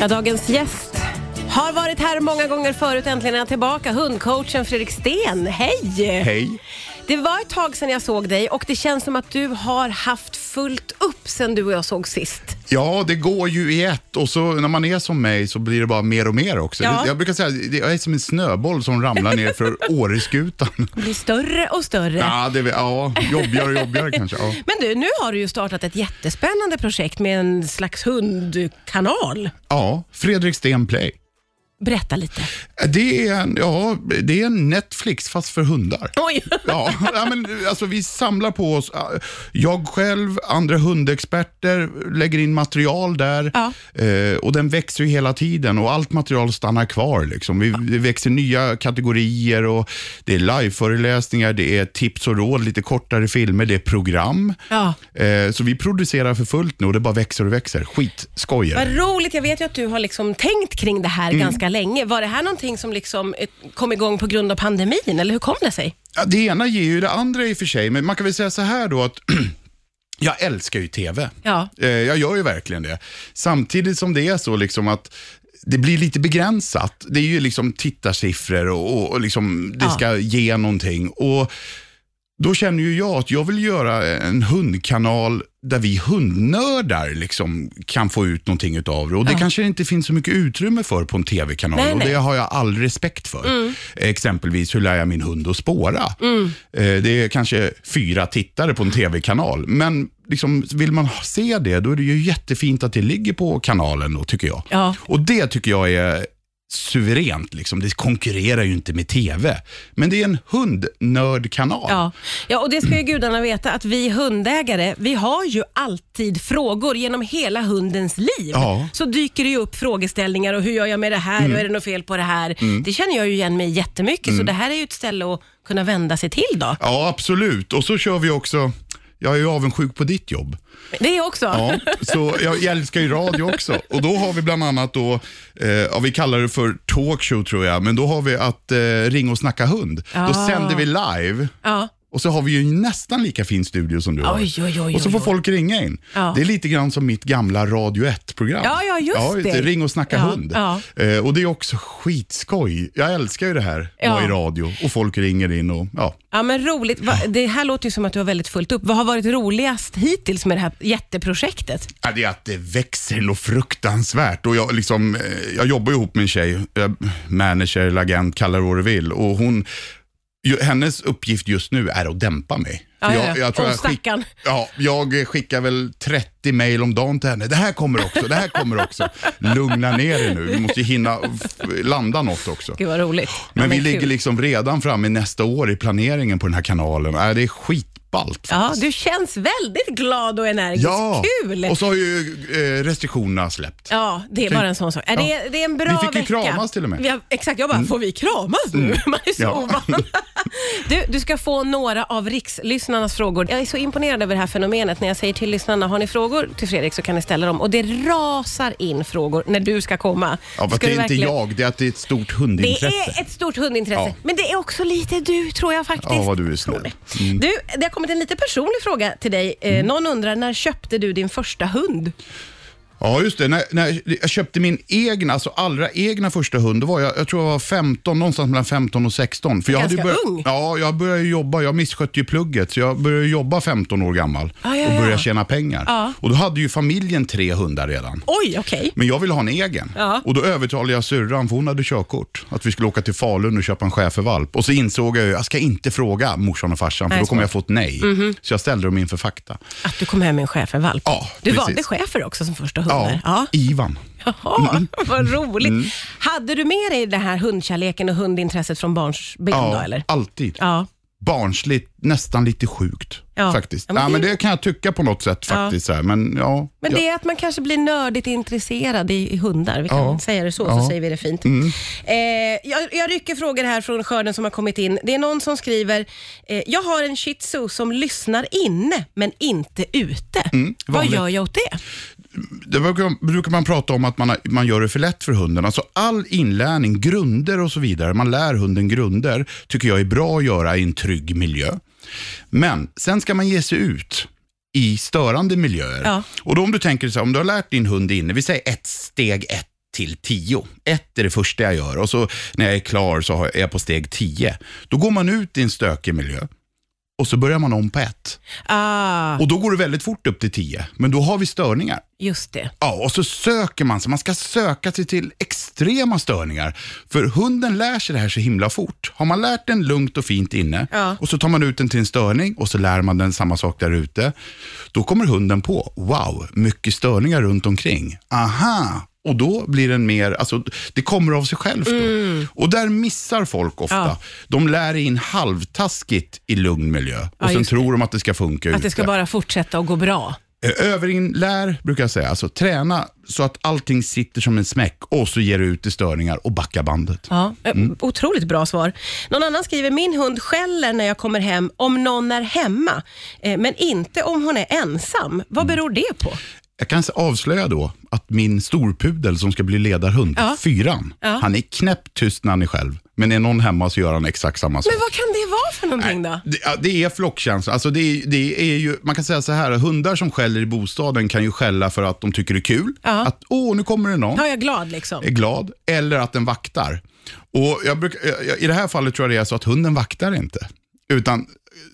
Ja, dagens gäst har varit här många gånger förut. Äntligen är han tillbaka. Hundcoachen Fredrik Sten. Hej! Hej. Det var ett tag sedan jag såg dig och det känns som att du har haft fullt upp sedan du och jag såg sist. Ja, det går ju i ett och så när man är som mig så blir det bara mer och mer också. Ja. Jag brukar säga att jag är som en snöboll som ramlar ner för Åreskutan. Det blir större och större. Ja, det ja, jobbigare och jobbigare kanske. Ja. Men du, nu har du ju startat ett jättespännande projekt med en slags hundkanal. ja, Fredrik Sten Play. Berätta lite. Det är, ja, det är en Netflix fast för hundar. Oj! Ja, men, alltså, vi samlar på oss, jag själv, andra hundexperter, lägger in material där Ja. eh, och den växer ju hela tiden och allt material stannar kvar. Liksom. Vi, Det växer nya kategorier och det är liveföreläsningar, det är tips och råd, lite kortare filmer, det är program. Ja. Eh, så vi producerar för fullt nu och det bara växer och växer. Skitskoj är det. Vad roligt. Jag vet ju att du har liksom tänkt kring det här ganska länge. Var det här någonting som liksom eh, kom igång på grund av pandemin, eller hur kom det sig? Ja, det ena ger ju det andra i och för sig, men man kan väl säga så här då att jag älskar ju TV. Ja. Eh, Jag gör ju verkligen det. Samtidigt som det är så liksom att det blir lite begränsat. Det är ju liksom tittarsiffror och, och, och liksom det Ja. ska ge någonting. Och då känner ju jag att jag vill göra en hundkanal där vi hundnördar liksom kan få ut någonting utav det. Och det kanske inte finns så mycket utrymme för på en tv-kanal. Nej, och nej. det har jag all respekt för. Exempelvis, hur lär jag min hund att spåra? Eh, Det är kanske fyra tittare på en tv-kanal. Men liksom, vill man se det, då är det ju jättefint att det ligger på kanalen, då, tycker jag. Ja. Och det tycker jag är suveränt. Liksom. Det konkurrerar ju inte med tv. Men det är en hundnördkanal. Ja. ja, och det ska ju gudarna veta att vi hundägare, vi har ju alltid frågor genom hela hundens liv. Ja. Så dyker det ju upp frågeställningar och hur gör jag med det här och är det något fel på det här? Det känner jag ju igen mig jättemycket, så det här är ju ett ställe att kunna vända sig till då. Ja, absolut. Och så kör vi också, jag är ju avundsjuk på ditt jobb. Det också. Ja, så jag, jag älskar ju radio också. Och då har vi bland annat då, eh, ja, vi kallar det för talkshow tror jag, men då har vi att eh, ringa och snacka hund. Då Ah. sänder vi live. Ja. Och så har vi ju nästan lika fin studio som du har. Oj, oj, oj, och så får folk ringa in. Ja. Det är lite grann som mitt gamla Radio 1-program. Ja, ja, just det. Ring och snacka Ja, hund. ja. Eh, och det är också skitskoj. Jag älskar ju det här, Ja. vara i radio och folk ringer in och ja. Ja men roligt. Va, det här låter ju som att du har väldigt fullt upp. Vad har varit roligast hittills med det här jätteprojektet? Ja, det är att det växer något fruktansvärt. Och jag, liksom, eh, jag jobbar ihop med en tjej, manager eller agent, kalla det vad du vill. Och hon, hennes uppgift just nu är att dämpa mig. Ja, jag, ja. jag, tror Åh, jag, skick, ja, jag skickar väl 30 mejl om dagen till henne. Det här kommer också, det här kommer också. Lugna ner er nu, vi måste hinna landa något också. Gud vad roligt. Men vi ligger liksom redan framme nästa år i planeringen på den här kanalen. Äh, det är skitballt. Ja, du känns väldigt glad och energisk. Ja, Kul! och så har ju eh, restriktionerna släppt. Ja, det är bara en sån sak. Ja. Det, är, det är en bra Vi fick ju vecka. kramas till och med. Mm. Har, exakt, jag bara, får vi kramas nu? Man är så Ja. ovan. Du, du ska få några av rikslyssnarnas frågor. Jag är så imponerad över det här fenomenet. När jag säger till lyssnarna, har ni frågor till Fredrik så kan ni ställa dem. Och det rasar in frågor när du ska komma. Ja, fast Ska det är du inte verkligen- jag, det är att det är ett stort Det hundintresse. är ett stort hundintresse, Ja. men det är också lite du tror jag faktiskt. Ja, vad du är snäll. det. Du, det har kommit en lite personlig fråga till dig. Eh, Mm. Någon undrar, när köpte du din första hund? Ja, just det. När, när jag köpte min egna, alltså allra egna första hund, då var jag, jag tror jag var 15, någonstans mellan 15 och 16. För jag Ganska hade börjat, ung. Ja, jag började jobba, jag misskötte ju plugget, så jag började jobba 15 år gammal Ah, ja, och ja. började tjäna pengar. Ja. Och då hade ju familjen tre hundar redan. Oj, okej. Men jag ville ha en egen. Ja. Och då övertalade jag syrran, för hon hade körkort, att vi skulle åka till Falun och köpa en schäfervalp. Och så insåg jag ju, jag ska inte fråga morsan och farsan, för Nej, då kommer jag få ett nej. Så jag ställde dem inför fakta. Att du kom hem med en schäfervalp. Ja, du precis. valde schäfer också som första Ja, hundar. Ja. Ivan. Jaha, vad roligt. Mm. Hade du med dig den här hundkärleken och hundintresset från barnsben då, Ja, eller? alltid. Ja. Barnsligt, nästan lite sjukt Ja. faktiskt. Ja, Ja, men men, det- det kan jag tycka på något sätt faktiskt. Här. Men, ja, Men ja. det är att man kanske blir nördigt intresserad i, i hundar. Vi kan Ja. säga det så, så Ja. Mm. säger vi det fint. Eh, jag, jag rycker frågor här från skörden som har kommit in. Det är någon som skriver, eh, jag har en shih tzu som lyssnar inne men inte ute. Vad Mm, vanligt. gör jag åt det? Det brukar, man prata om att man, man gör det för lätt för hunden. Alltså all inlärning, grunder och så vidare, man lär hunden grunder, tycker jag är bra att göra i en trygg miljö. Men sen ska man ge sig ut i störande miljöer. Ja. Och då om du tänker så här, om du har lärt din hund inne, vi säger ett steg ett till 10. 1 är det första jag gör och så när jag är klar så är jag på steg 10. Då går man ut i en stökig miljö och så börjar man om på 1. Ah, Och då går det väldigt fort upp till 10, men då har vi störningar. just det. Ja, och så söker man sig. Man ska söka sig till extrema störningar. För hunden lär sig det här så himla fort. Har man lärt den lugnt och fint inne Ja. och så tar man ut den till en störning och så lär man den samma sak där ute. Då kommer hunden på, wow, mycket störningar runt omkring. Aha! Och då blir den mer, alltså det kommer av sig självt då. Och där missar folk ofta. Mm. Ja. De lär in halvtaskigt i lugn miljö och Ja, sen tror de att det ska funka Att ute. det ska bara fortsätta och gå bra. Eh, Överinlär brukar jag säga, alltså träna så att allting sitter som en smäck och så ger du ut i störningar och backa bandet. Ja, eh, Mm. Otroligt bra svar. Någon annan skriver, min hund skäller när jag kommer hem om någon är hemma, eh, men inte om hon är ensam. Vad Mm. beror det på? Jag kan avslöja då att min storpudel som ska bli ledarhund, Ja. fyran, Ja. han är knäppt tyst när han är själv. Men är någon hemma så gör han exakt samma sak. Men vad kan det vara för någonting då? Det, ja, det är flockkänsla. Alltså det, är- det är ju, man kan säga så här, hundar som skäller i bostaden kan ju skälla för att de tycker det är kul. Ja. Att åh, nu kommer det någon. Har jag glad liksom? är glad eller att den vaktar. Och jag jag- I det här fallet tror jag det är så att hunden vaktar inte. Utan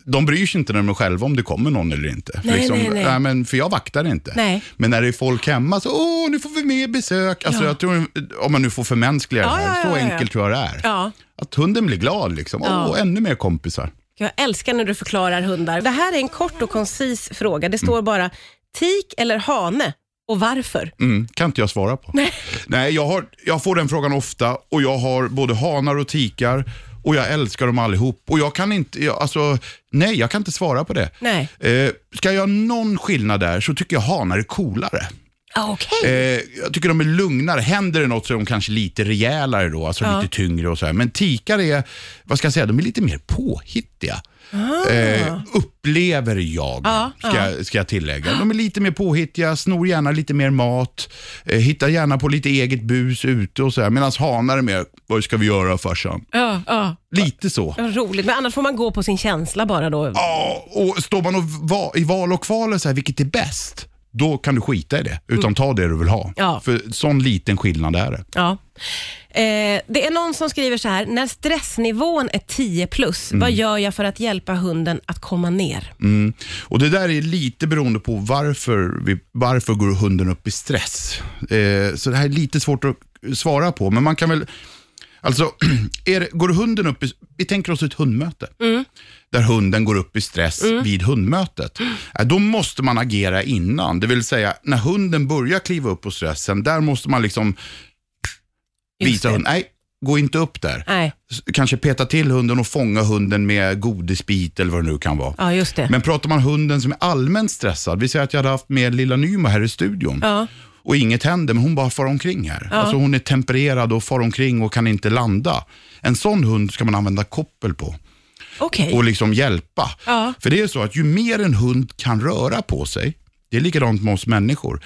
de bryr sig inte när de är själva om det kommer någon eller inte. För Nej, nej, nej. men för jag vaktar inte. Nej. Men när det är folk hemma så, åh, nu får vi med besök. Alltså, Ja. jag tror, om man nu får förmänskliga det Ja, här, ja, så enkelt tror jag det är. Ja. Att hunden blir glad liksom. Åh, ännu mer kompisar. Jag älskar när du förklarar hundar. Det här är en kort och koncis fråga. Det står bara tik eller hane och varför? Mm, kan inte jag svara på. Nej. Nej, jag, har, jag får den frågan ofta och jag har både hanar och tikar och jag älskar dem allihop. Och jag kan inte, jag, alltså, nej, jag kan inte svara på det. Nej. Eh, ska jag göra någon skillnad där så tycker jag hanar är coolare. Ah, Okej. Eh, jag tycker de är lugnare. Händer det något så är de kanske lite rejälare då, alltså Ja. lite tyngre och så här. Men tikar är, vad ska jag säga, de är lite mer påhittiga. Eh, upplever jag, Ah. Ja, ska, ska jag tillägga. De är lite mer påhittiga, snor gärna lite mer mat, eh, hittar gärna på lite eget bus ute och så här. Medan hanar är mer, vad ska vi göra farsan? Lite så. Roligt, men annars får man gå på sin känsla bara då. Ja, och står man och va, i val och kval och så här, vilket är bäst? Då kan du skita i det, utan ta det du vill ha. Ja. För sån liten skillnad är det. Ja. Eh, det är någon som skriver så här, när stressnivån är 10 plus, vad gör jag för att hjälpa hunden att komma ner? Mm. Och Det där är lite beroende på varför, vi, varför går hunden upp i stress. Eh, så det här är lite svårt att svara på, men man kan väl... Alltså, är går hunden upp i... Vi tänker oss ett hundmöte. Där hunden går upp i stress vid hundmötet. Eh, Då måste man agera innan. Det vill säga, när hunden börjar kliva upp på stressen, där måste man liksom visa hunden, nej, gå inte upp där. Nej, Kanske peta till hunden och fånga hunden med godisbit eller vad det nu kan vara. ja just det. Men pratar man hunden som är allmänt stressad, vi säger att jag hade haft med lilla Nymo här i studion Ja. Och inget händer, men hon bara far omkring här. Alltså hon är tempererad och far omkring och kan inte landa. En sån hund ska man använda koppel på Okej. och liksom hjälpa. Ja. För det är så att ju mer en hund kan röra på sig, det är likadant med oss människor,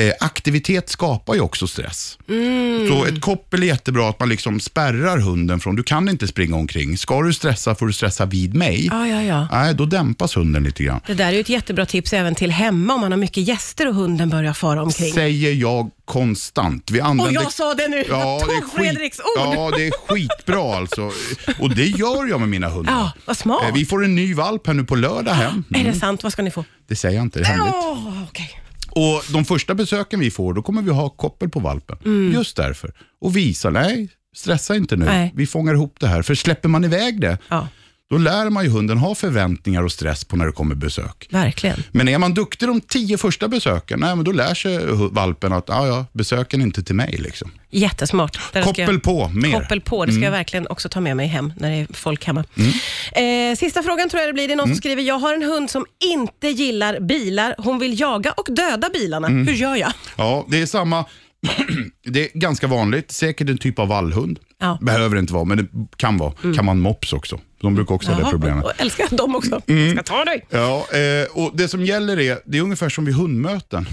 eh, aktivitet skapar ju också stress. Mm. Så ett koppel är jättebra att man liksom spärrar hunden från, du kan inte springa omkring. Ska du stressa får du stressa vid mig. Ja, ja, ja. Nej, då dämpas hunden lite grann. Det där är ju ett jättebra tips även till hemma om man har mycket gäster och hunden börjar fara omkring. Säger jag konstant. Vi Och använder... jag sa det nu, jag det är tog Fredriks ord. Ja, det är skitbra alltså. Och det gör jag med mina hundar. Ja, vad smart. Eh, Vi får en ny valp här nu på lördag hem. Är det sant? Vad ska ni få? Det säger jag inte, det är hemligt. Åh, okej. Och de första besöken vi får, då kommer vi ha koppel på valpen. Just därför. Och visa, nej, stressa inte nu. Mm. Nej. Vi fångar ihop det här. För släpper man iväg det, Ja, då lär man ju hunden ha förväntningar och stress på när det kommer besök. verkligen. Men är man duktig de tio första besöken, nej, men då lär sig valpen att ah, ja, besöken är inte till mig. Liksom. Jättesmart. Det där Koppel jag- på, mer. Mm. Koppel på, det ska jag verkligen också ta med mig hem när det är folk hemma. Eh, sista frågan tror jag det blir. Det är någon Mm. som skriver, jag har en hund som inte gillar bilar. Hon vill jaga och döda bilarna. Mm. Hur gör jag? Ja, det är samma. det är ganska vanligt. Säkert en typ av vallhund. Ja. Behöver inte vara, men det kan vara. Kan man mops också. De brukar också ha det Jaha, problemet. och älskar dem också. Mm. Jag ska ta dig. Ja, eh, och det som gäller är, det är ungefär som vid hundmöten.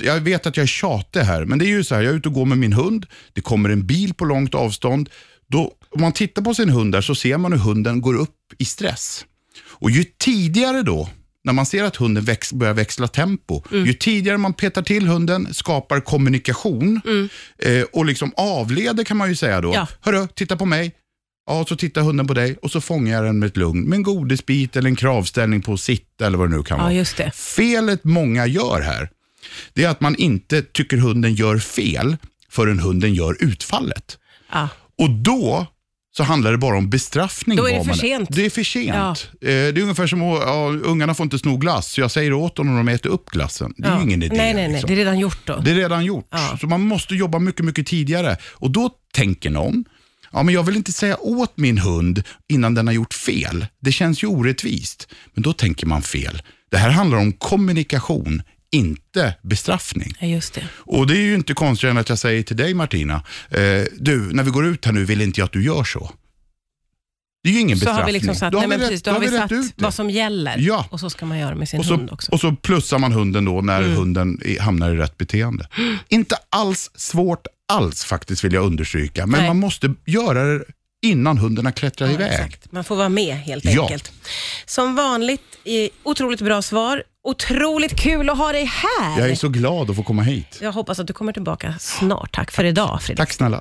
Jag vet att jag är tjatig här, men det är ju så här, jag är ute och går med min hund, det kommer en bil på långt avstånd. Då, om man tittar på sin hund där så ser man hur hunden går upp i stress. Och ju tidigare då, när man ser att hunden väx, börjar växla tempo, Mm. ju tidigare man petar till hunden, skapar kommunikation eh, och liksom avleder kan man ju säga då. Mm. Ja. Hörru, titta på mig. Ja, så tittar hunden på dig och så fångar jag den med ett lugn, med en godisbit eller en kravställning på att sitta eller vad det nu kan Ja, vara. just det. Felet många gör här, det är att man inte tycker hunden gör fel förrän hunden gör utfallet. Ja. Och då så handlar det bara om bestraffning. Då är det för sent. Det är för sent. Ja. Eh, Det är ungefär som att ja, ungarna får inte sno glass, så jag säger åt dem när de äter upp glassen. Det är Ja. ingen idé. Nej, nej, nej. liksom. Det är redan gjort då. Det är redan gjort. Så man måste jobba mycket, mycket tidigare. Och då tänker någon, ja men jag vill inte säga åt min hund innan den har gjort fel. Det känns ju orättvist. Men då tänker man fel. Det här handlar om kommunikation, inte bestraffning. Ja, just det. Och det är ju inte konstigare än att jag säger till dig Martina, eh, du, när vi går ut här nu vill inte jag att du gör så. Det är ju ingen Så bestraffning. har vi liksom satt, Då precis, har vi satt ut vad som gäller. Ja. Och så ska man göra med sin och så, hund också. och så plussar man hunden då när Mm. hunden hamnar i rätt beteende. Inte alls svårt alls faktiskt vill jag understryka, men Nej. man måste göra det innan hunden har klättrat Ja, iväg. exakt. Man får vara med helt Ja. enkelt. Som vanligt, otroligt bra svar. Otroligt kul att ha dig här. Jag är så glad att få komma hit. Jag hoppas att du kommer tillbaka snart. Tack för idag, Fredrik. Tack snälla.